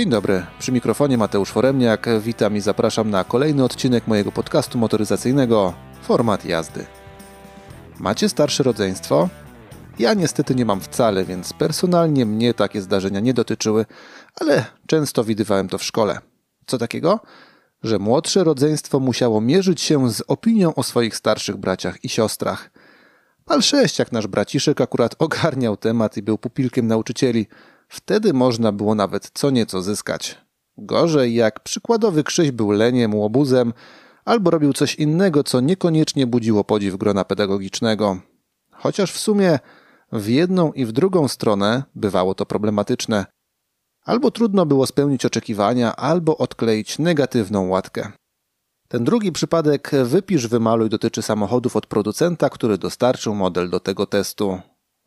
Dzień dobry, przy mikrofonie Mateusz Foremniak. Witam i zapraszam na kolejny odcinek mojego podcastu motoryzacyjnego Format jazdy. Macie starsze rodzeństwo? Ja niestety nie mam wcale, więc personalnie mnie takie zdarzenia nie dotyczyły, ale często widywałem to w szkole. Co takiego? Że młodsze rodzeństwo musiało mierzyć się z opinią o swoich starszych braciach i siostrach. Pal sześć, jak nasz braciszek akurat ogarniał temat i był pupilkiem nauczycieli – Wtedy można było nawet co nieco zyskać. Gorzej, jak przykładowy Krzyś był leniem, łobuzem, albo robił coś innego, co niekoniecznie budziło podziw grona pedagogicznego. Chociaż w sumie w jedną i w drugą stronę bywało to problematyczne. Albo trudno było spełnić oczekiwania, albo odkleić negatywną łatkę. Ten drugi przypadek wypisz, wymaluj dotyczy samochodów od producenta, który dostarczył model do tego testu.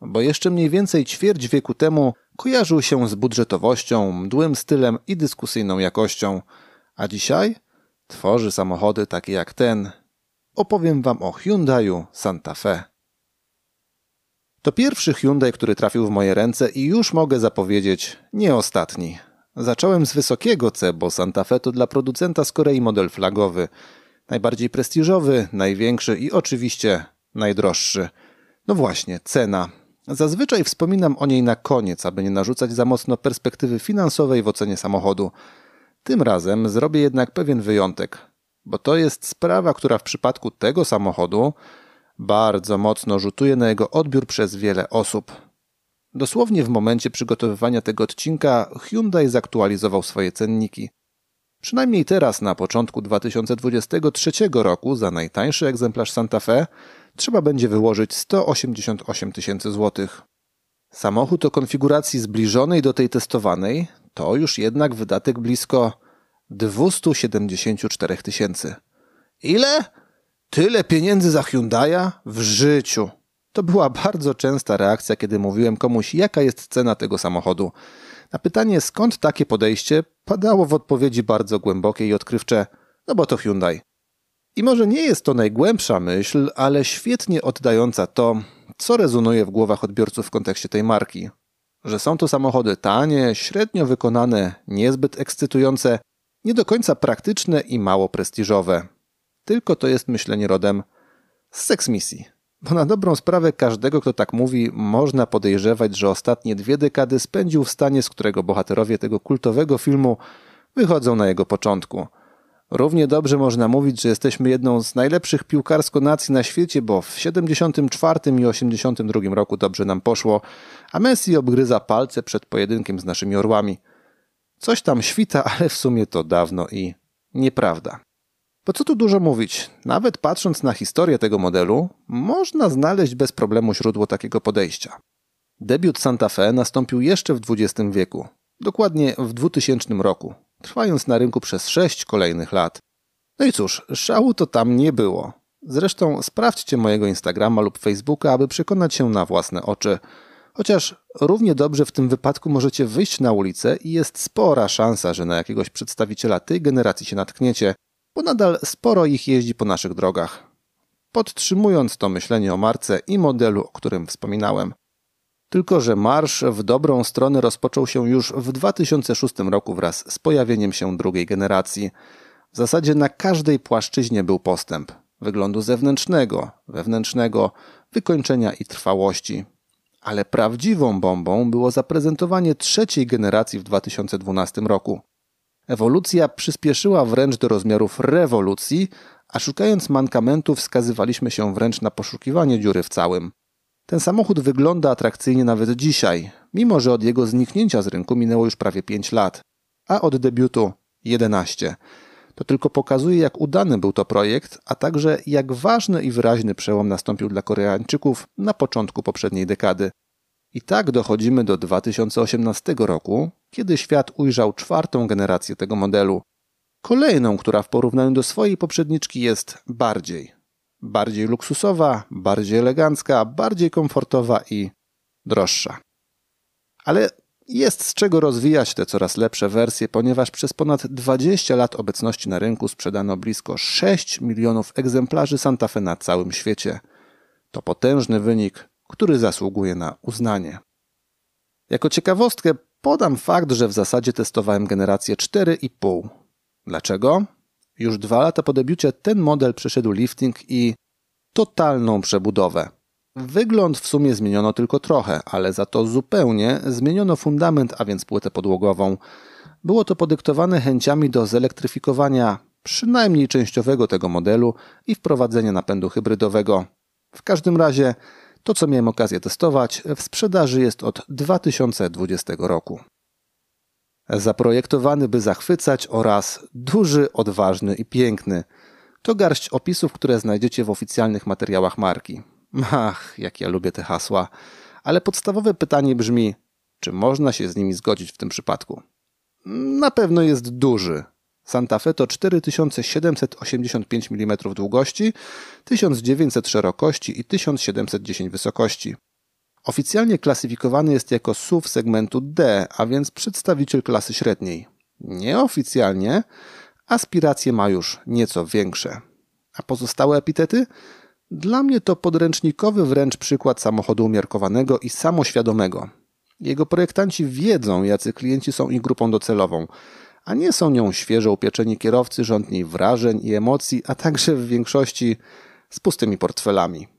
Bo jeszcze mniej więcej ćwierć wieku temu kojarzył się z budżetowością, mdłym stylem i dyskusyjną jakością, a dzisiaj tworzy samochody takie jak ten. Opowiem Wam o Hyundaiu Santa Fe. To pierwszy Hyundai, który trafił w moje ręce i już mogę zapowiedzieć, nie ostatni. Zacząłem z wysokiego C, bo Santa Fe to dla producenta z Korei model flagowy. Najbardziej prestiżowy, największy i oczywiście najdroższy. No właśnie, cena. Zazwyczaj wspominam o niej na koniec, aby nie narzucać za mocno perspektywy finansowej w ocenie samochodu. Tym razem zrobię jednak pewien wyjątek, bo to jest sprawa, która w przypadku tego samochodu bardzo mocno rzutuje na jego odbiór przez wiele osób. Dosłownie w momencie przygotowywania tego odcinka Hyundai zaktualizował swoje cenniki. Przynajmniej teraz, na początku 2023 roku, za najtańszy egzemplarz Santa Fe trzeba będzie wyłożyć 188 tysięcy złotych. Samochód o konfiguracji zbliżonej do tej testowanej to już jednak wydatek blisko 274 tysięcy. Ile? Tyle pieniędzy za Hyundai'a? W życiu. To była bardzo częsta reakcja, kiedy mówiłem komuś, jaka jest cena tego samochodu. Na pytanie, skąd takie podejście, padało w odpowiedzi bardzo głębokie i odkrywcze, no bo to Hyundai. I może nie jest to najgłębsza myśl, ale świetnie oddająca to, co rezonuje w głowach odbiorców w kontekście tej marki. Że są to samochody tanie, średnio wykonane, niezbyt ekscytujące, nie do końca praktyczne i mało prestiżowe. Tylko to jest myślenie rodem z seksmisji. Bo na dobrą sprawę każdego, kto tak mówi, można podejrzewać, że ostatnie dwie dekady spędził w stanie, z którego bohaterowie tego kultowego filmu wychodzą na jego początku – Równie dobrze można mówić, że jesteśmy jedną z najlepszych piłkarsko nacji na świecie, bo w 74 i 82 roku dobrze nam poszło, a Messi obgryza palce przed pojedynkiem z naszymi orłami. Coś tam świta, ale w sumie to dawno i nieprawda. Po co tu dużo mówić? Nawet patrząc na historię tego modelu, można znaleźć bez problemu źródło takiego podejścia. Debiut Santa Fe nastąpił jeszcze w XX wieku, dokładnie w 2000 roku, trwając na rynku przez sześć kolejnych lat. No i cóż, szału to tam nie było. Zresztą sprawdźcie mojego Instagrama lub Facebooka, aby przekonać się na własne oczy. Chociaż równie dobrze w tym wypadku możecie wyjść na ulicę i jest spora szansa, że na jakiegoś przedstawiciela tej generacji się natkniecie, bo nadal sporo ich jeździ po naszych drogach. Podtrzymując to myślenie o marce i modelu, o którym wspominałem. Tylko, że marsz w dobrą stronę rozpoczął się już w 2006 roku wraz z pojawieniem się drugiej generacji. W zasadzie na każdej płaszczyźnie był postęp wyglądu zewnętrznego, wewnętrznego, wykończenia i trwałości. Ale prawdziwą bombą było zaprezentowanie trzeciej generacji w 2012 roku. Ewolucja przyspieszyła wręcz do rozmiarów rewolucji, a szukając mankamentów wskazywaliśmy się wręcz na poszukiwanie dziury w całym. Ten samochód wygląda atrakcyjnie nawet dzisiaj, mimo że od jego zniknięcia z rynku minęło już prawie 5 lat, a od debiutu 11. To tylko pokazuje, jak udany był to projekt, a także jak ważny i wyraźny przełom nastąpił dla Koreańczyków na początku poprzedniej dekady. I tak dochodzimy do 2018 roku, kiedy świat ujrzał czwartą generację tego modelu. Kolejną, która w porównaniu do swojej poprzedniczki jest bardziej, bardziej luksusowa, bardziej elegancka, bardziej komfortowa i droższa. Ale jest z czego rozwijać te coraz lepsze wersje, ponieważ przez ponad 20 lat obecności na rynku sprzedano blisko 6 milionów egzemplarzy Santa Fe na całym świecie. To potężny wynik, który zasługuje na uznanie. Jako ciekawostkę Podam fakt, że w zasadzie testowałem generację 4,5. Dlaczego? Już dwa lata po debiucie ten model przeszedł lifting i totalną przebudowę. Wygląd w sumie zmieniono tylko trochę, ale za to zupełnie zmieniono fundament, a więc płytę podłogową. Było to podyktowane chęciami do zelektryfikowania przynajmniej częściowego tego modelu i wprowadzenia napędu hybrydowego. W każdym razie to, co miałem okazję testować, w sprzedaży jest od 2020 roku. Zaprojektowany, by zachwycać oraz duży, odważny i piękny. To garść opisów, które znajdziecie w oficjalnych materiałach marki. Ach, jak ja lubię te hasła. Ale podstawowe pytanie brzmi, czy można się z nimi zgodzić w tym przypadku? Na pewno jest duży. Santa Fe to 4785 mm długości, 1900 szerokości i 1710 wysokości. Oficjalnie klasyfikowany jest jako SUV segmentu D, a więc przedstawiciel klasy średniej. Nieoficjalnie aspiracje ma już nieco większe. A pozostałe epitety? Dla mnie to podręcznikowy wręcz przykład samochodu umiarkowanego i samoświadomego. Jego projektanci wiedzą, jacy klienci są ich grupą docelową, a nie są nią świeżo upieczeni kierowcy rządni wrażeń i emocji, a także w większości z pustymi portfelami.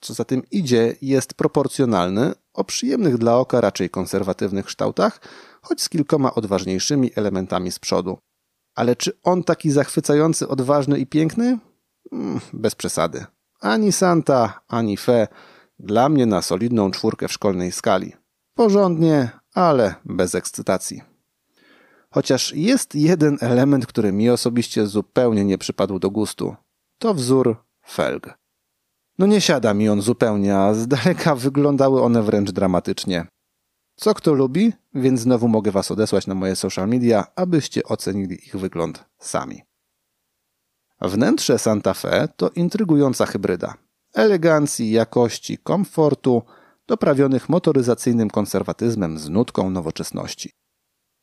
Co za tym idzie, jest proporcjonalny, o przyjemnych dla oka raczej konserwatywnych kształtach, choć z kilkoma odważniejszymi elementami z przodu. Ale czy on taki zachwycający, odważny i piękny? Mm, bez przesady. Ani Santa, ani Fe dla mnie na solidną czwórkę w szkolnej skali. Porządnie, ale bez ekscytacji. Chociaż jest jeden element, który mi osobiście zupełnie nie przypadł do gustu. To wzór felg. No nie siada mi on zupełnie, a z daleka wyglądały one wręcz dramatycznie. Co kto lubi, więc znowu mogę was odesłać na moje social media, abyście ocenili ich wygląd sami. Wnętrze Santa Fe to intrygująca hybryda. Elegancji, jakości, komfortu, doprawionych motoryzacyjnym konserwatyzmem z nutką nowoczesności.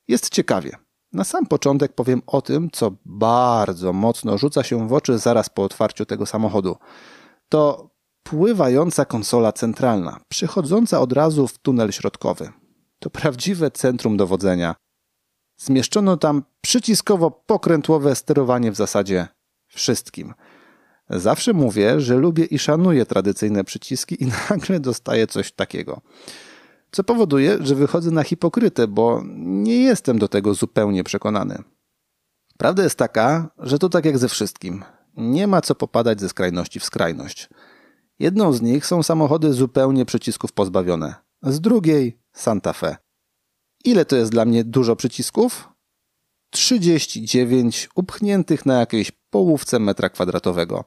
Jest ciekawie. Na sam początek powiem o tym, co bardzo mocno rzuca się w oczy zaraz po otwarciu tego samochodu. To pływająca konsola centralna, przychodząca od razu w tunel środkowy. To prawdziwe centrum dowodzenia. Zmieszczono tam przyciskowo-pokrętłowe sterowanie w zasadzie wszystkim. Zawsze mówię, że lubię i szanuję tradycyjne przyciski i nagle dostaję coś takiego. Co powoduje, że wychodzę na hipokrytę, bo nie jestem do tego zupełnie przekonany. Prawda jest taka, że to tak jak ze wszystkim. Nie ma co popadać ze skrajności w skrajność. Jedną z nich są samochody zupełnie przycisków pozbawione. Z drugiej Santa Fe. Ile to jest dla mnie dużo przycisków? 39 upchniętych na jakiejś połówce metra kwadratowego.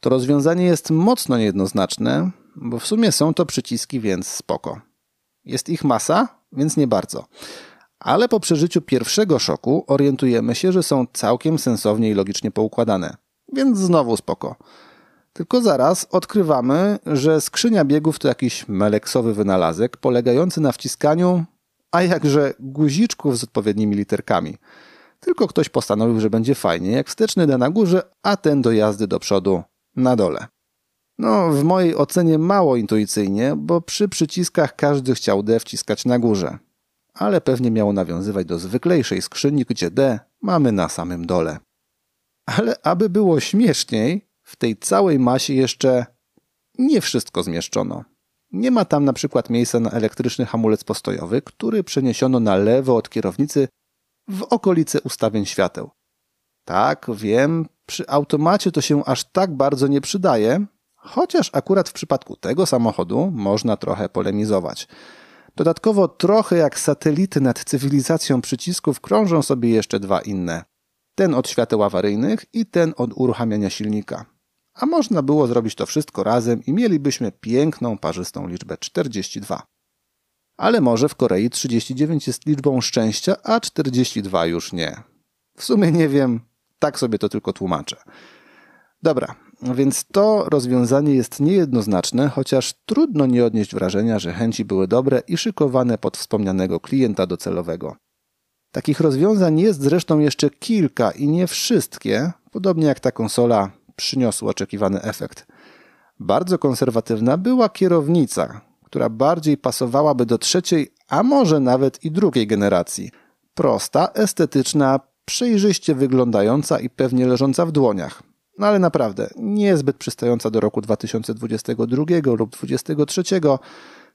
To rozwiązanie jest mocno niejednoznaczne, bo w sumie są to przyciski, więc spoko. Jest ich masa, więc nie bardzo. Ale po przeżyciu pierwszego szoku orientujemy się, że są całkiem sensownie i logicznie poukładane. Więc znowu spoko. Tylko zaraz odkrywamy, że skrzynia biegów to jakiś meleksowy wynalazek polegający na wciskaniu, a jakże guziczków z odpowiednimi literkami. Tylko ktoś postanowił, że będzie fajnie, jak wsteczny da na górze, a ten do jazdy do przodu na dole. No, w mojej ocenie mało intuicyjnie, bo przy przyciskach każdy chciał D wciskać na górze. Ale pewnie miało nawiązywać do zwyklejszej skrzyni, gdzie D mamy na samym dole. Ale aby było śmieszniej, w tej całej masie jeszcze nie wszystko zmieszczono. Nie ma tam na przykład miejsca na elektryczny hamulec postojowy, który przeniesiono na lewo od kierownicy w okolice ustawień świateł. Tak, wiem, przy automacie to się aż tak bardzo nie przydaje, chociaż akurat w przypadku tego samochodu można trochę polemizować. Dodatkowo trochę jak satelity nad cywilizacją przycisków krążą sobie jeszcze dwa inne. Ten od świateł awaryjnych i ten od uruchamiania silnika. A można było zrobić to wszystko razem i mielibyśmy piękną, parzystą liczbę 42. Ale może w Korei 39 jest liczbą szczęścia, a 42 już nie. W sumie nie wiem, tak sobie to tylko tłumaczę. Dobra, więc to rozwiązanie jest niejednoznaczne, chociaż trudno nie odnieść wrażenia, że chęci były dobre i szykowane pod wspomnianego klienta docelowego. Takich rozwiązań jest zresztą jeszcze kilka i nie wszystkie, podobnie jak ta konsola, przyniosły oczekiwany efekt. Bardzo konserwatywna była kierownica, która bardziej pasowałaby do trzeciej a może nawet i drugiej generacji. Prosta, estetyczna, przejrzyście wyglądająca i pewnie leżąca w dłoniach. No ale naprawdę, niezbyt przystająca do roku 2022 lub 2023,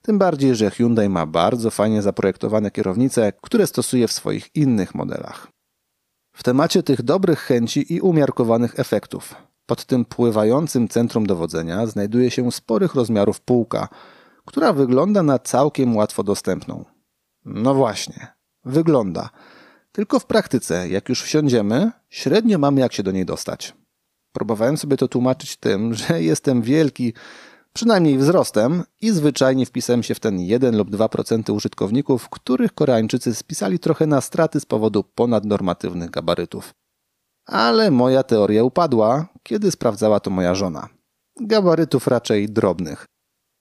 tym bardziej, że Hyundai ma bardzo fajnie zaprojektowane kierownice, które stosuje w swoich innych modelach. W temacie tych dobrych chęci i umiarkowanych efektów. Pod tym pływającym centrum dowodzenia znajduje się sporych rozmiarów półka, która wygląda na całkiem łatwo dostępną. No właśnie, wygląda. Tylko w praktyce, jak już wsiądziemy, średnio mamy jak się do niej dostać. Próbowałem sobie to tłumaczyć tym, że jestem wielki, przynajmniej wzrostem, i zwyczajnie wpisałem się w ten 1 lub 2% użytkowników, których Koreańczycy spisali trochę na straty z powodu ponadnormatywnych gabarytów. Ale moja teoria upadła, kiedy sprawdzała to moja żona. Gabarytów raczej drobnych.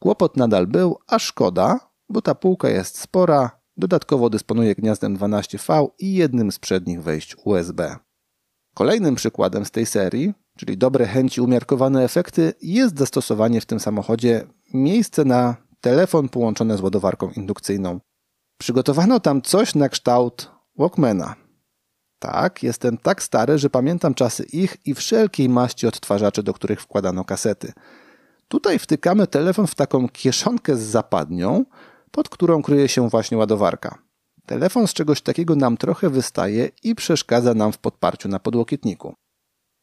Kłopot nadal był, a szkoda, bo ta półka jest spora, dodatkowo dysponuje gniazdem 12V i jednym z przednich wejść USB. Kolejnym przykładem z tej serii czyli dobre chęci, umiarkowane efekty, jest zastosowanie w tym samochodzie miejsce na telefon połączone z ładowarką indukcyjną. Przygotowano tam coś na kształt Walkmana. Tak, jestem tak stary, że pamiętam czasy ich i wszelkiej maści odtwarzaczy, do których wkładano kasety. Tutaj wtykamy telefon w taką kieszonkę z zapadnią, pod którą kryje się właśnie ładowarka. Telefon z czegoś takiego nam trochę wystaje i przeszkadza nam w podparciu na podłokietniku.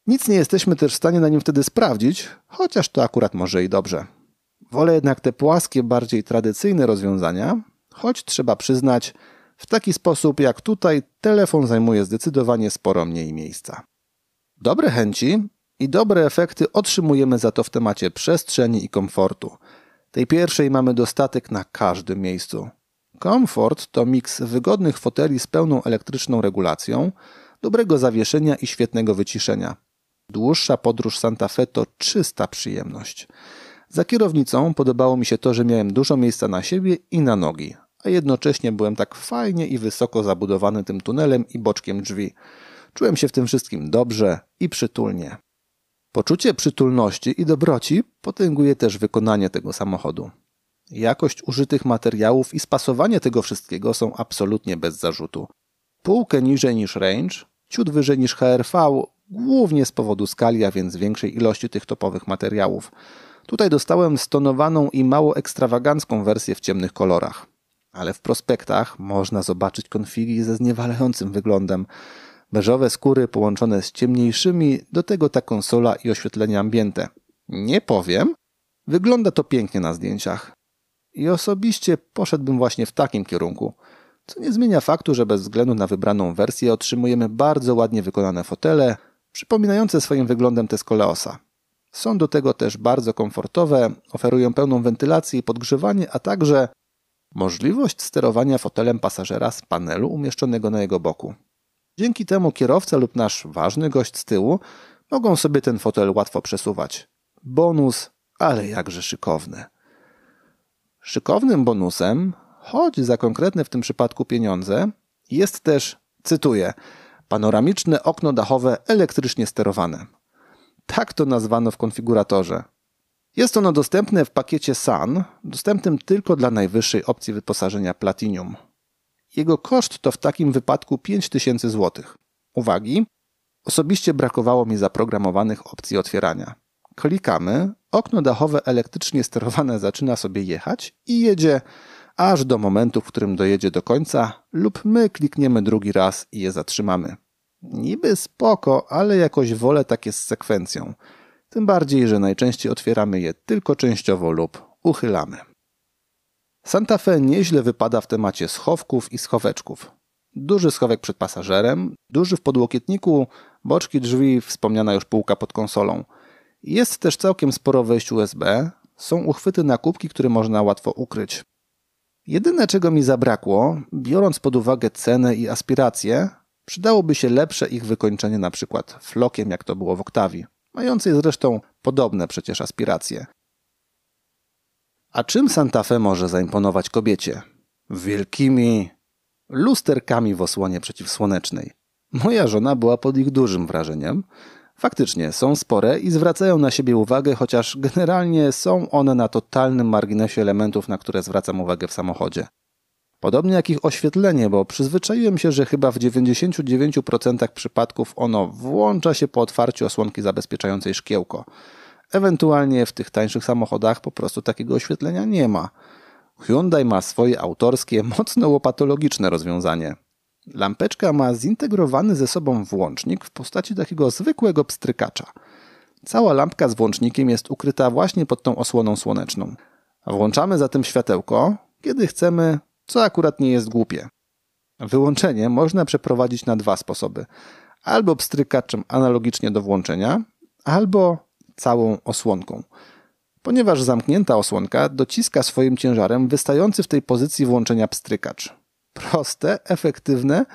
Nic nie jesteśmy też w stanie na nim wtedy sprawdzić, chociaż to akurat może i dobrze. Wolę jednak te płaskie, bardziej tradycyjne rozwiązania, choć trzeba przyznać, w taki sposób jak tutaj telefon zajmuje zdecydowanie sporo mniej miejsca. Dobre chęci i dobre efekty otrzymujemy za to w temacie przestrzeni i komfortu. Tej pierwszej mamy dostatek na każdym miejscu. Komfort to miks wygodnych foteli z pełną elektryczną regulacją, dobrego zawieszenia i świetnego wyciszenia. Dłuższa podróż Santa Fe to czysta przyjemność. Za kierownicą podobało mi się to, że miałem dużo miejsca na siebie i na nogi, a jednocześnie byłem tak fajnie i wysoko zabudowany tym tunelem i boczkiem drzwi. Czułem się w tym wszystkim dobrze i przytulnie. Poczucie przytulności i dobroci potęguje też wykonanie tego samochodu. Jakość użytych materiałów i spasowanie tego wszystkiego są absolutnie bez zarzutu. Półkę niżej niż range, ciut wyżej niż HRV, głównie z powodu skali, a więc większej ilości tych topowych materiałów. Tutaj dostałem stonowaną i mało ekstrawagancką wersję w ciemnych kolorach. Ale w prospektach można zobaczyć konfigi ze zniewalającym wyglądem. Beżowe skóry połączone z ciemniejszymi, do tego ta konsola i oświetlenie ambiente. Nie powiem, wygląda to pięknie na zdjęciach. I osobiście poszedłbym właśnie w takim kierunku co nie zmienia faktu, że bez względu na wybraną wersję otrzymujemy bardzo ładnie wykonane fotele, przypominające swoim wyglądem te z Koleosa. Są do tego też bardzo komfortowe, oferują pełną wentylację i podgrzewanie, a także możliwość sterowania fotelem pasażera z panelu umieszczonego na jego boku. Dzięki temu kierowca lub nasz ważny gość z tyłu mogą sobie ten fotel łatwo przesuwać. Bonus, ale jakże szykowny. Szykownym bonusem, choć za konkretne w tym przypadku pieniądze, jest też, cytuję, panoramiczne okno dachowe elektrycznie sterowane. Tak to nazwano w konfiguratorze. Jest ono dostępne w pakiecie SUN, dostępnym tylko dla najwyższej opcji wyposażenia Platinum. Jego koszt to w takim wypadku 5000 zł. Uwagi, osobiście brakowało mi zaprogramowanych opcji otwierania. Klikamy, okno dachowe elektrycznie sterowane zaczyna sobie jechać i jedzie aż do momentu, w którym dojedzie do końca, lub my klikniemy drugi raz i je zatrzymamy. Niby spoko, ale jakoś wolę takie z sekwencją. Tym bardziej, że najczęściej otwieramy je tylko częściowo lub uchylamy. Santa Fe nieźle wypada w temacie schowków i schoweczków. Duży schowek przed pasażerem, duży w podłokietniku, boczki drzwi, wspomniana już półka pod konsolą. Jest też całkiem sporo wejść USB, są uchwyty na kubki, które można łatwo ukryć. Jedyne czego mi zabrakło, biorąc pod uwagę cenę i aspiracje, przydałoby się lepsze ich wykończenie na przykład flokiem, jak to było w Oktawii, mającej zresztą podobne przecież aspiracje. A czym Santa Fe może zaimponować kobiecie? Wielkimi lusterkami w osłonie przeciwsłonecznej. Moja żona była pod ich dużym wrażeniem. Faktycznie są spore i zwracają na siebie uwagę, chociaż generalnie są one na totalnym marginesie elementów, na które zwracam uwagę w samochodzie. Podobnie jak ich oświetlenie, bo przyzwyczaiłem się, że chyba w 99% przypadków ono włącza się po otwarciu osłonki zabezpieczającej szkiełko. Ewentualnie w tych tańszych samochodach po prostu takiego oświetlenia nie ma. Hyundai ma swoje autorskie, mocno łopatologiczne rozwiązanie. Lampeczka ma zintegrowany ze sobą włącznik w postaci takiego zwykłego pstrykacza. Cała lampka z włącznikiem jest ukryta właśnie pod tą osłoną słoneczną. Włączamy zatem światełko, kiedy chcemy, co akurat nie jest głupie. Wyłączenie można przeprowadzić na dwa sposoby. Albo pstrykaczem analogicznie do włączenia, albo całą osłonką. Ponieważ zamknięta osłonka dociska swoim ciężarem wystający w tej pozycji włączenia pstrykacz. Proste, efektywne,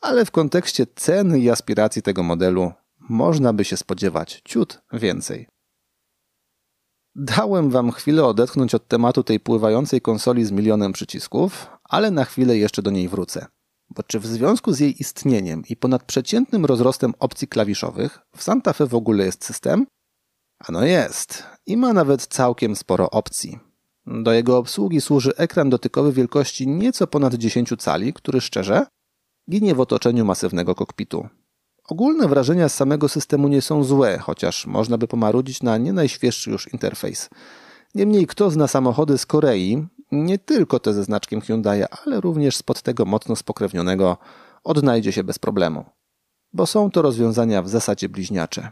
ale w kontekście ceny i aspiracji tego modelu można by się spodziewać ciut więcej. Dałem wam chwilę odetchnąć od tematu tej pływającej konsoli z milionem przycisków, ale na chwilę jeszcze do niej wrócę. Bo czy w związku z jej istnieniem i ponadprzeciętnym rozrostem opcji klawiszowych w Santa Fe w ogóle jest system? Ano jest i ma nawet całkiem sporo opcji. Do jego obsługi służy ekran dotykowy wielkości nieco ponad 10 cali, który szczerze ginie w otoczeniu masywnego kokpitu. Ogólne wrażenia z samego systemu nie są złe, chociaż można by pomarudzić na nie najświeższy już interfejs. Niemniej kto zna samochody z Korei, nie tylko te ze znaczkiem Hyundai, ale również spod tego mocno spokrewnionego, odnajdzie się bez problemu. Bo są to rozwiązania w zasadzie bliźniacze.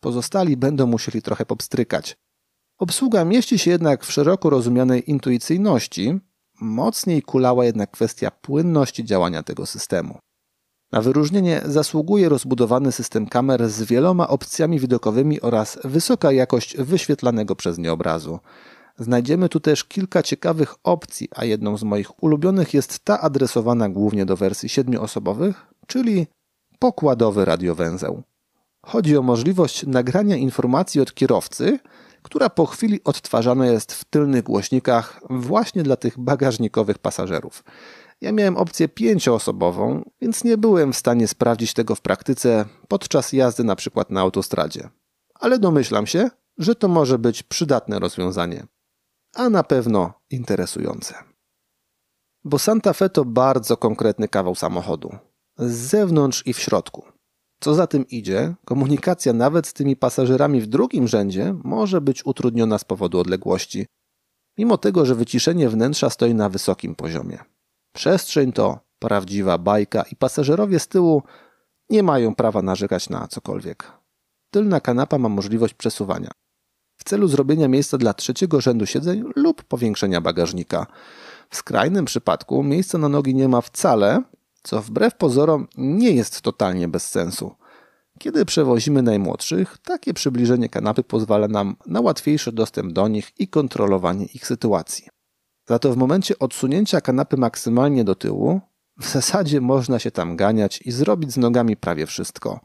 Pozostali będą musieli trochę popstrykać. Obsługa mieści się jednak w szeroko rozumianej intuicyjności, mocniej kulała jednak kwestia płynności działania tego systemu. Na wyróżnienie zasługuje rozbudowany system kamer z wieloma opcjami widokowymi oraz wysoka jakość wyświetlanego przez nie obrazu. Znajdziemy tu też kilka ciekawych opcji, a jedną z moich ulubionych jest ta adresowana głównie do wersji siedmioosobowych, czyli pokładowy radiowęzeł. Chodzi o możliwość nagrania informacji od kierowcy, która po chwili odtwarzana jest w tylnych głośnikach właśnie dla tych bagażnikowych pasażerów. Ja miałem opcję pięcioosobową, więc nie byłem w stanie sprawdzić tego w praktyce podczas jazdy na przykład na autostradzie. Ale domyślam się, że to może być przydatne rozwiązanie. A na pewno interesujące. Bo Santa Fe to bardzo konkretny kawał samochodu. Z zewnątrz i w środku. Co za tym idzie, komunikacja nawet z tymi pasażerami w drugim rzędzie może być utrudniona z powodu odległości, mimo tego, że wyciszenie wnętrza stoi na wysokim poziomie. Przestrzeń to prawdziwa bajka i pasażerowie z tyłu nie mają prawa narzekać na cokolwiek. Tylna kanapa ma możliwość przesuwania w celu zrobienia miejsca dla trzeciego rzędu siedzeń lub powiększenia bagażnika. W skrajnym przypadku miejsca na nogi nie ma wcale, co wbrew pozorom nie jest totalnie bez sensu. Kiedy przewozimy najmłodszych, takie przybliżenie kanapy pozwala nam na łatwiejszy dostęp do nich i kontrolowanie ich sytuacji. Za to w momencie odsunięcia kanapy maksymalnie do tyłu, w zasadzie można się tam ganiać i zrobić z nogami prawie wszystko.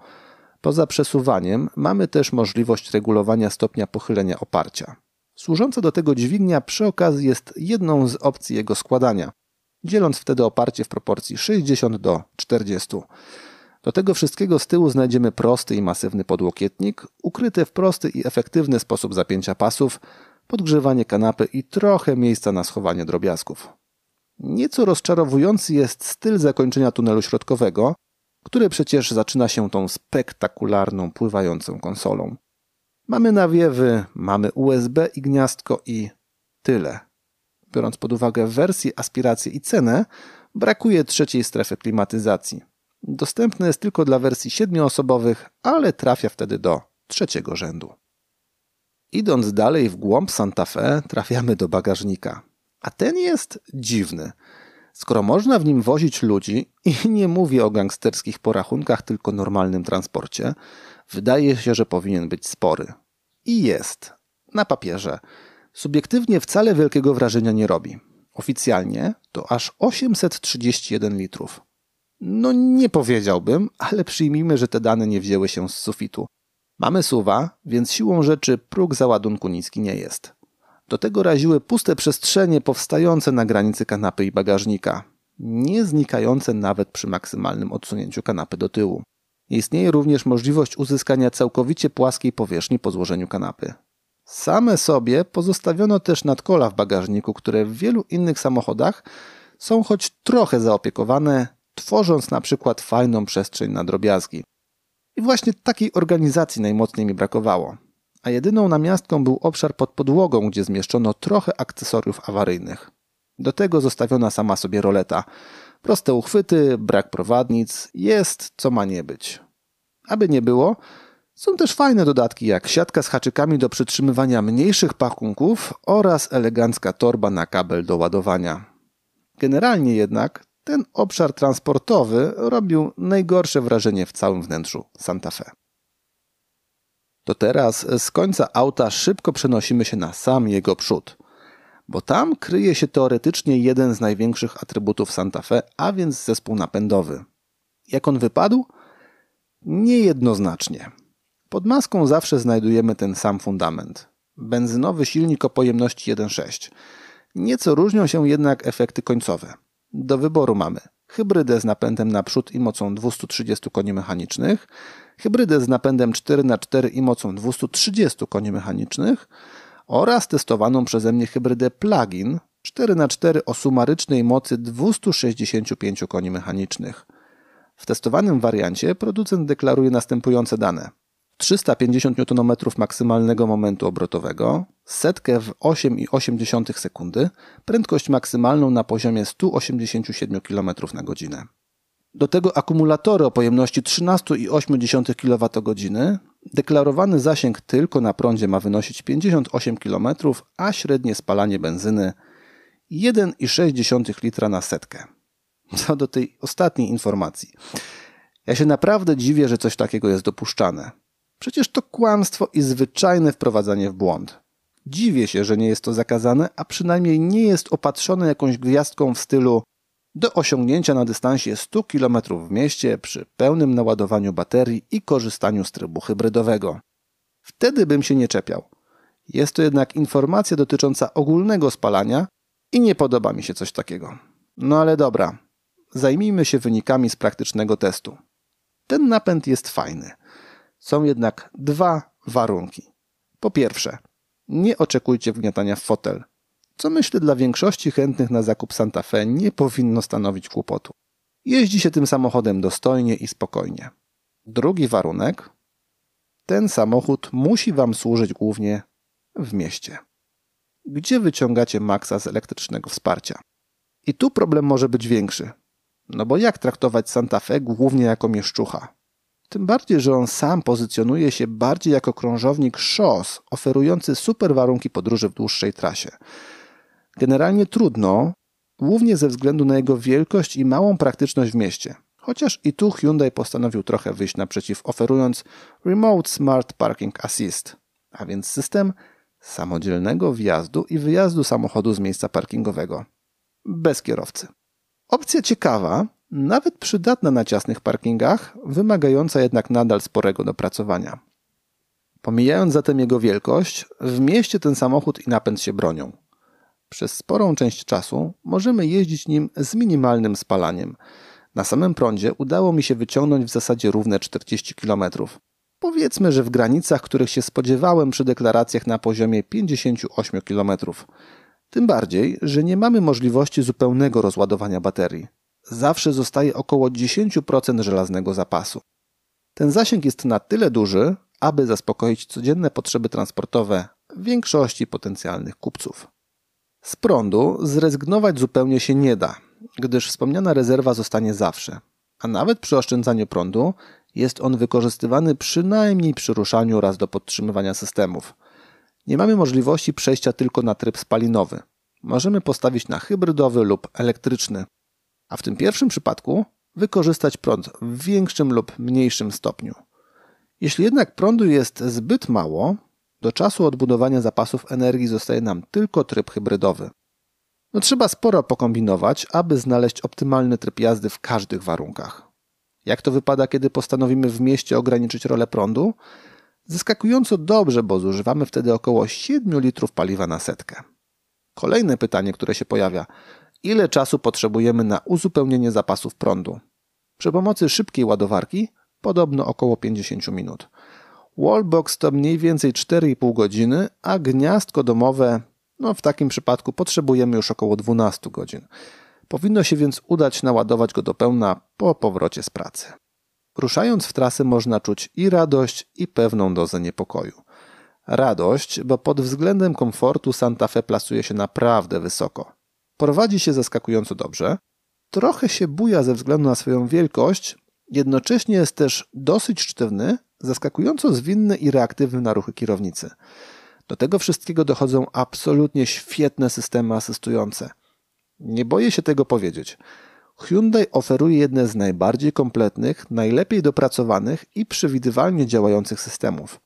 Poza przesuwaniem mamy też możliwość regulowania stopnia pochylenia oparcia. Służąca do tego dźwignia przy okazji jest jedną z opcji jego składania, dzieląc wtedy oparcie w proporcji 60 do 40. Do tego wszystkiego z tyłu znajdziemy prosty i masywny podłokietnik, ukryty w prosty i efektywny sposób zapięcia pasów, podgrzewanie kanapy i trochę miejsca na schowanie drobiazgów. Nieco rozczarowujący jest styl zakończenia tunelu środkowego, który przecież zaczyna się tą spektakularną, pływającą konsolą. Mamy nawiewy, mamy USB i gniazdko i tyle. Biorąc pod uwagę wersję, aspirację i cenę, brakuje trzeciej strefy klimatyzacji. Dostępne jest tylko dla wersji siedmioosobowych, ale trafia wtedy do trzeciego rzędu. Idąc dalej w głąb Santa Fe, trafiamy do bagażnika. A ten jest dziwny. Skoro można w nim wozić ludzi, i nie mówię o gangsterskich porachunkach, tylko normalnym transporcie, wydaje się, że powinien być spory. I jest. Na papierze. Subiektywnie wcale wielkiego wrażenia nie robi. Oficjalnie to aż 831 litrów. No nie powiedziałbym, ale przyjmijmy, że te dane nie wzięły się z sufitu. Mamy suwa, więc siłą rzeczy próg załadunku niski nie jest. Do tego raziły puste przestrzenie powstające na granicy kanapy i bagażnika, nie znikające nawet przy maksymalnym odsunięciu kanapy do tyłu. Istnieje również możliwość uzyskania całkowicie płaskiej powierzchni po złożeniu kanapy. Same sobie pozostawiono też nadkola w bagażniku, które w wielu innych samochodach są choć trochę zaopiekowane, tworząc na przykład fajną przestrzeń na drobiazgi. I właśnie takiej organizacji najmocniej mi brakowało. A jedyną namiastką był obszar pod podłogą, gdzie zmieszczono trochę akcesoriów awaryjnych. Do tego zostawiona sama sobie roleta. Proste uchwyty, brak prowadnic, jest co ma nie być. Aby nie było, są też fajne dodatki jak siatka z haczykami do przytrzymywania mniejszych pakunków oraz elegancka torba na kabel do ładowania. Generalnie jednak ten obszar transportowy robił najgorsze wrażenie w całym wnętrzu Santa Fe. To teraz z końca auta szybko przenosimy się na sam jego przód, bo tam kryje się teoretycznie jeden z największych atrybutów Santa Fe, a więc zespół napędowy. Jak on wypadł? Niejednoznacznie. Pod maską zawsze znajdujemy ten sam fundament. Benzynowy silnik o pojemności 1.6. Nieco różnią się jednak efekty końcowe. Do wyboru mamy hybrydę z napędem naprzód i mocą 230 koni mechanicznych, hybrydę z napędem 4x4 i mocą 230 koni mechanicznych oraz testowaną przeze mnie hybrydę plug-in 4x4 o sumarycznej mocy 265 koni mechanicznych. W testowanym wariancie producent deklaruje następujące dane – 350 Nm maksymalnego momentu obrotowego, setkę w 8,8 sekundy, prędkość maksymalną na poziomie 187 km na godzinę. Do tego akumulatory o pojemności 13,8 kWh, deklarowany zasięg tylko na prądzie ma wynosić 58 km, a średnie spalanie benzyny 1,6 litra na setkę. Co do tej ostatniej informacji. Ja się naprawdę dziwię, że coś takiego jest dopuszczane. Przecież to kłamstwo i zwyczajne wprowadzanie w błąd. Dziwię się, że nie jest to zakazane, a przynajmniej nie jest opatrzone jakąś gwiazdką w stylu do osiągnięcia na dystansie 100 km w mieście przy pełnym naładowaniu baterii i korzystaniu z trybu hybrydowego. Wtedy bym się nie czepiał. Jest to jednak informacja dotycząca ogólnego spalania i nie podoba mi się coś takiego. No ale dobra, zajmijmy się wynikami z praktycznego testu. Ten napęd jest fajny. Są jednak dwa warunki. Po pierwsze, nie oczekujcie wgniatania w fotel, co myślę dla większości chętnych na zakup Santa Fe nie powinno stanowić kłopotu. Jeździ się tym samochodem dostojnie i spokojnie. Drugi warunek. Ten samochód musi Wam służyć głównie w mieście. Gdzie wyciągacie maksa z elektrycznego wsparcia? I tu problem może być większy. No bo jak traktować Santa Fe głównie jako mieszczucha? Tym bardziej, że on sam pozycjonuje się bardziej jako krążownik szos, oferujący super warunki podróży w dłuższej trasie. Generalnie trudno, głównie ze względu na jego wielkość i małą praktyczność w mieście. Chociaż i tu Hyundai postanowił trochę wyjść naprzeciw, oferując Remote Smart Parking Assist, a więc system samodzielnego wjazdu i wyjazdu samochodu z miejsca parkingowego. Bez kierowcy. Opcja ciekawa, nawet przydatna na ciasnych parkingach, wymagająca jednak nadal sporego dopracowania. Pomijając zatem jego wielkość, w mieście ten samochód i napęd się bronią. Przez sporą część czasu możemy jeździć nim z minimalnym spalaniem. Na samym prądzie udało mi się wyciągnąć w zasadzie równe 40 km. Powiedzmy, że w granicach, których się spodziewałem przy deklaracjach na poziomie 58 km. Tym bardziej, że nie mamy możliwości zupełnego rozładowania baterii zawsze zostaje około 10% żelaznego zapasu. Ten zasięg jest na tyle duży, aby zaspokoić codzienne potrzeby transportowe większości potencjalnych kupców. Z prądu zrezygnować zupełnie się nie da, gdyż wspomniana rezerwa zostanie zawsze, a nawet przy oszczędzaniu prądu jest on wykorzystywany przynajmniej przy ruszaniu oraz do podtrzymywania systemów. Nie mamy możliwości przejścia tylko na tryb spalinowy. Możemy postawić na hybrydowy lub elektryczny, a w tym pierwszym przypadku wykorzystać prąd w większym lub mniejszym stopniu. Jeśli jednak prądu jest zbyt mało, do czasu odbudowania zapasów energii zostaje nam tylko tryb hybrydowy. No trzeba sporo pokombinować, aby znaleźć optymalny tryb jazdy w każdych warunkach. Jak to wypada, kiedy postanowimy w mieście ograniczyć rolę prądu? Zaskakująco dobrze, bo zużywamy wtedy około 7 litrów paliwa na setkę. Kolejne pytanie, które się pojawia: ile czasu potrzebujemy na uzupełnienie zapasów prądu. Przy pomocy szybkiej ładowarki podobno około 50 minut. Wallbox to mniej więcej 4,5 godziny, a gniazdko domowe, no w takim przypadku potrzebujemy już około 12 godzin. Powinno się więc udać naładować go do pełna po powrocie z pracy. Ruszając w trasę można czuć i radość, i pewną dozę niepokoju. Radość, bo pod względem komfortu Santa Fe plasuje się naprawdę wysoko. Prowadzi się zaskakująco dobrze, trochę się buja ze względu na swoją wielkość, jednocześnie jest też dosyć sztywny, zaskakująco zwinny i reaktywny na ruchy kierownicy. Do tego wszystkiego dochodzą absolutnie świetne systemy asystujące. Nie boję się tego powiedzieć. Hyundai oferuje jedne z najbardziej kompletnych, najlepiej dopracowanych i przewidywalnie działających systemów.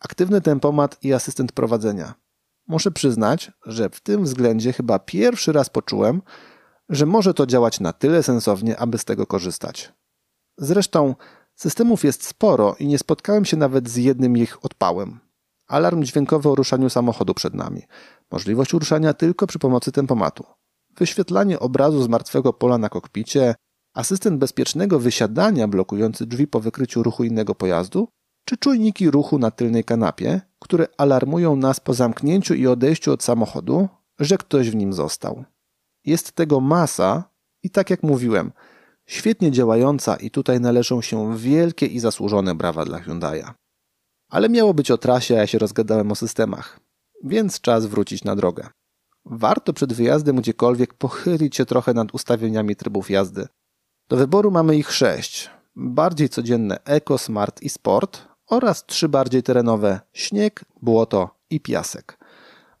Aktywny tempomat i asystent prowadzenia. Muszę przyznać, że w tym względzie chyba pierwszy raz poczułem, że może to działać na tyle sensownie, aby z tego korzystać. Zresztą systemów jest sporo i nie spotkałem się nawet z jednym ich odpałem. Alarm dźwiękowy o ruszaniu samochodu przed nami. Możliwość uruszania tylko przy pomocy tempomatu wyświetlanie obrazu z martwego pola na kokpicie, asystent bezpiecznego wysiadania blokujący drzwi po wykryciu ruchu innego pojazdu, czy czujniki ruchu na tylnej kanapie, które alarmują nas po zamknięciu i odejściu od samochodu, że ktoś w nim został. Jest tego masa i tak jak mówiłem, świetnie działająca i tutaj należą się wielkie i zasłużone brawa dla Hyundai'a. Ale miało być o trasie, a ja się rozgadałem o systemach, więc czas wrócić na drogę warto przed wyjazdem gdziekolwiek pochylić się trochę nad ustawieniami trybów jazdy. Do wyboru mamy ich sześć. Bardziej codzienne Eco, Smart i Sport oraz trzy bardziej terenowe śnieg, błoto i piasek.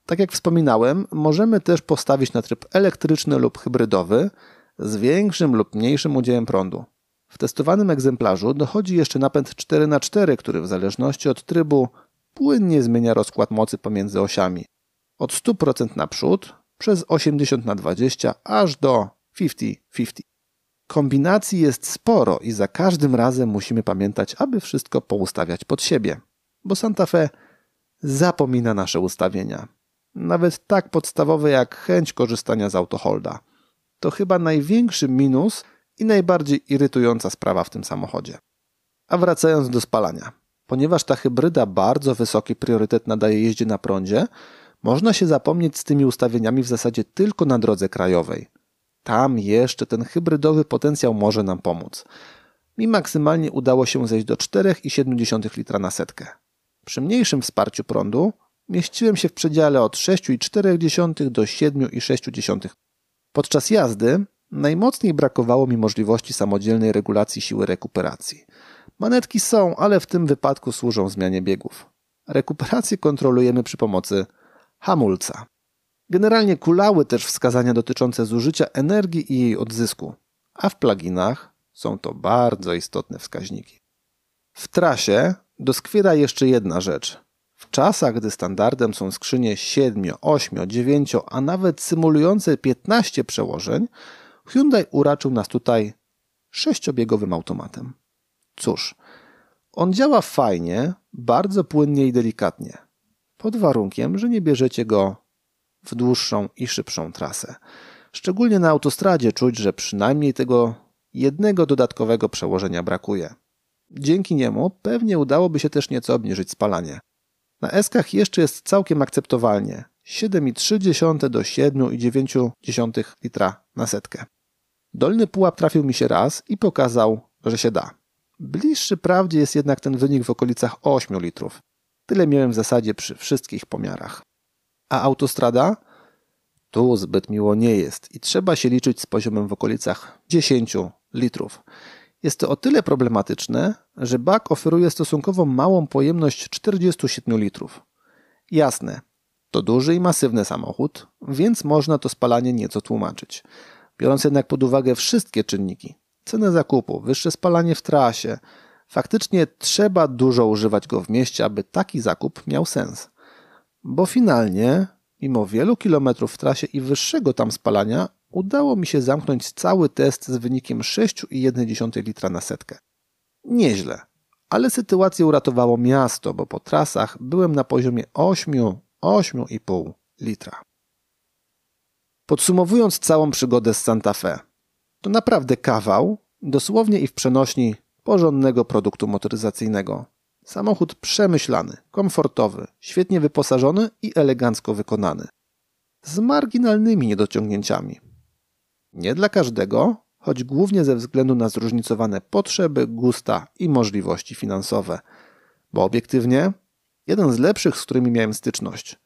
Tak jak wspominałem, możemy też postawić na tryb elektryczny lub hybrydowy z większym lub mniejszym udziałem prądu. W testowanym egzemplarzu dochodzi jeszcze napęd 4x4, który w zależności od trybu płynnie zmienia rozkład mocy pomiędzy osiami od 100% naprzód przez 80 na 20 aż do 50-50. Kombinacji jest sporo i za każdym razem musimy pamiętać, aby wszystko poustawiać pod siebie, bo Santa Fe zapomina nasze ustawienia. Nawet tak podstawowe jak chęć korzystania z autoholda. To chyba największy minus i najbardziej irytująca sprawa w tym samochodzie. A wracając do spalania. Ponieważ ta hybryda bardzo wysoki priorytet nadaje jeździe na prądzie, można się zapomnieć z tymi ustawieniami w zasadzie tylko na drodze krajowej. Tam jeszcze ten hybrydowy potencjał może nam pomóc. Mi maksymalnie udało się zejść do 4,7 litra na setkę. Przy mniejszym wsparciu prądu mieściłem się w przedziale od 6,4 do 7,6. Podczas jazdy najmocniej brakowało mi możliwości samodzielnej regulacji siły rekuperacji. Manetki są, ale w tym wypadku służą zmianie biegów. Rekuperację kontrolujemy przy pomocy hamulca. Generalnie kulały też wskazania dotyczące zużycia energii i jej odzysku, a w pluginach są to bardzo istotne wskaźniki. W trasie doskwiera jeszcze jedna rzecz. W czasach, gdy standardem są skrzynie 7, 8, 9, a nawet symulujące 15 przełożeń, Hyundai uraczył nas tutaj sześciobiegowym automatem. Cóż, on działa fajnie, bardzo płynnie i delikatnie pod warunkiem, że nie bierzecie go w dłuższą i szybszą trasę. Szczególnie na autostradzie czuć, że przynajmniej tego jednego dodatkowego przełożenia brakuje. Dzięki niemu pewnie udałoby się też nieco obniżyć spalanie. Na eskach jeszcze jest całkiem akceptowalnie 7,3 do 7,9 litra na setkę. Dolny pułap trafił mi się raz i pokazał, że się da. Bliższy prawdzie jest jednak ten wynik w okolicach 8 litrów. Tyle miałem w zasadzie przy wszystkich pomiarach. A autostrada? Tu zbyt miło nie jest i trzeba się liczyć z poziomem w okolicach 10 litrów. Jest to o tyle problematyczne, że bak oferuje stosunkowo małą pojemność 47 litrów. Jasne, to duży i masywny samochód, więc można to spalanie nieco tłumaczyć. Biorąc jednak pod uwagę wszystkie czynniki, cenę zakupu, wyższe spalanie w trasie, Faktycznie trzeba dużo używać go w mieście, aby taki zakup miał sens. Bo finalnie, mimo wielu kilometrów w trasie i wyższego tam spalania, udało mi się zamknąć cały test z wynikiem 6,1 litra na setkę. Nieźle, ale sytuację uratowało miasto, bo po trasach byłem na poziomie 8, 8,5 litra. Podsumowując całą przygodę z Santa Fe, to naprawdę kawał, dosłownie i w przenośni porządnego produktu motoryzacyjnego. Samochód przemyślany, komfortowy, świetnie wyposażony i elegancko wykonany. Z marginalnymi niedociągnięciami. Nie dla każdego, choć głównie ze względu na zróżnicowane potrzeby, gusta i możliwości finansowe. Bo obiektywnie, jeden z lepszych, z którymi miałem styczność.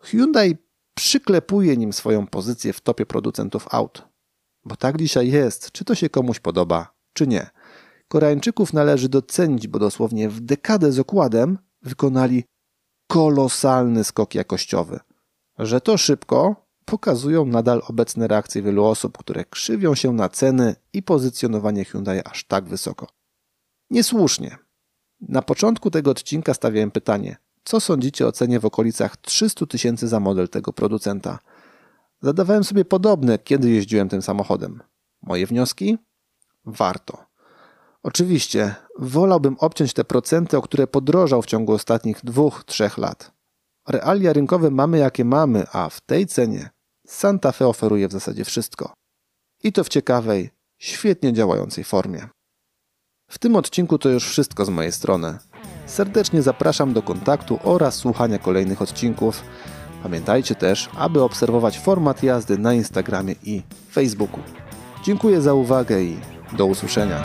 Hyundai przyklepuje nim swoją pozycję w topie producentów aut. Bo tak dzisiaj jest, czy to się komuś podoba, czy nie. Koreańczyków należy docenić, bo dosłownie w dekadę z okładem wykonali kolosalny skok jakościowy. Że to szybko, pokazują nadal obecne reakcje wielu osób, które krzywią się na ceny i pozycjonowanie Hyundai aż tak wysoko. Niesłusznie. Na początku tego odcinka stawiałem pytanie, co sądzicie o cenie w okolicach 300 tysięcy za model tego producenta? Zadawałem sobie podobne, kiedy jeździłem tym samochodem. Moje wnioski? Warto. Oczywiście, wolałbym obciąć te procenty, o które podrożał w ciągu ostatnich dwóch, trzech lat. Realia rynkowe mamy jakie mamy, a w tej cenie Santa Fe oferuje w zasadzie wszystko. I to w ciekawej, świetnie działającej formie. W tym odcinku to już wszystko z mojej strony. Serdecznie zapraszam do kontaktu oraz słuchania kolejnych odcinków. Pamiętajcie też, aby obserwować format jazdy na Instagramie i Facebooku. Dziękuję za uwagę i do usłyszenia.